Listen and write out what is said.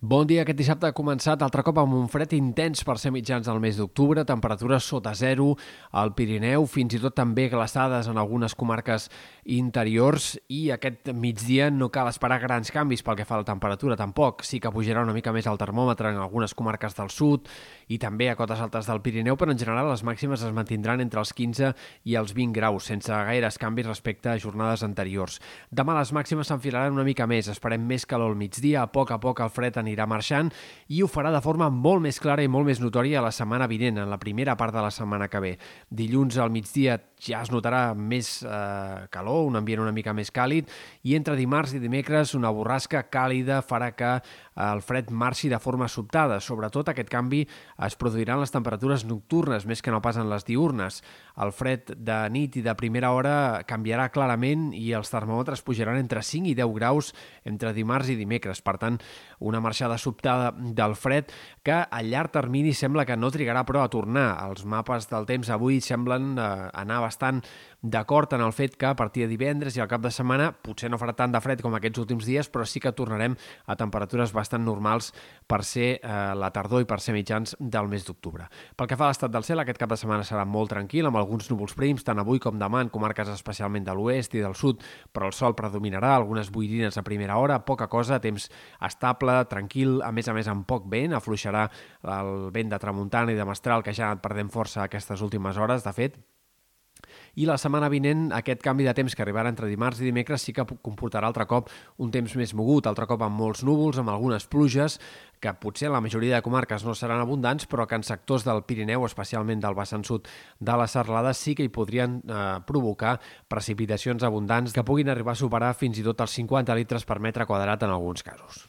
Bon dia. Aquest dissabte ha començat altre cop amb un fred intens per ser mitjans del mes d'octubre, temperatures sota zero al Pirineu, fins i tot també glaçades en algunes comarques interiors i aquest migdia no cal esperar grans canvis pel que fa a la temperatura, tampoc. Sí que pujarà una mica més el termòmetre en algunes comarques del sud i també a cotes altes del Pirineu, però en general les màximes es mantindran entre els 15 i els 20 graus, sense gaires canvis respecte a jornades anteriors. Demà les màximes s'enfilaran una mica més, esperem més calor al migdia, a poc a poc el fred anirà marxant i ho farà de forma molt més clara i molt més notòria la setmana vinent, en la primera part de la setmana que ve. Dilluns al migdia ja es notarà més eh, calor, un ambient una mica més càlid, i entre dimarts i dimecres una borrasca càlida farà que el fred marxi de forma sobtada. Sobretot aquest canvi es produirà en les temperatures nocturnes, més que no pas en les diurnes. El fred de nit i de primera hora canviarà clarament i els termòmetres pujaran entre 5 i 10 graus entre dimarts i dimecres. Per tant, una marxada sobtada del fred que a llarg termini sembla que no trigarà però a tornar. Els mapes del temps avui semblen eh, anar bastant d'acord en el fet que a partir de divendres i al cap de setmana potser no farà tant de fred com aquests últims dies, però sí que tornarem a temperatures bastant normals per ser eh, la tardor i per ser mitjans del mes d'octubre. Pel que fa a l'estat del cel, aquest cap de setmana serà molt tranquil, amb alguns núvols prims, tant avui com demà en comarques especialment de l'oest i del sud, però el sol predominarà, algunes boirines a primera hora, poca cosa, temps estable, tranquil, a més a més amb poc vent, afluixarà el vent de tramuntana i de mestral que ja perdent força aquestes últimes hores, de fet, i la setmana vinent aquest canvi de temps que arribarà entre dimarts i dimecres sí que comportarà altre cop un temps més mogut, altre cop amb molts núvols, amb algunes pluges, que potser la majoria de comarques no seran abundants, però que en sectors del Pirineu, especialment del vessant sud de la Serlada, sí que hi podrien eh, provocar precipitacions abundants que puguin arribar a superar fins i tot els 50 litres per metre quadrat en alguns casos.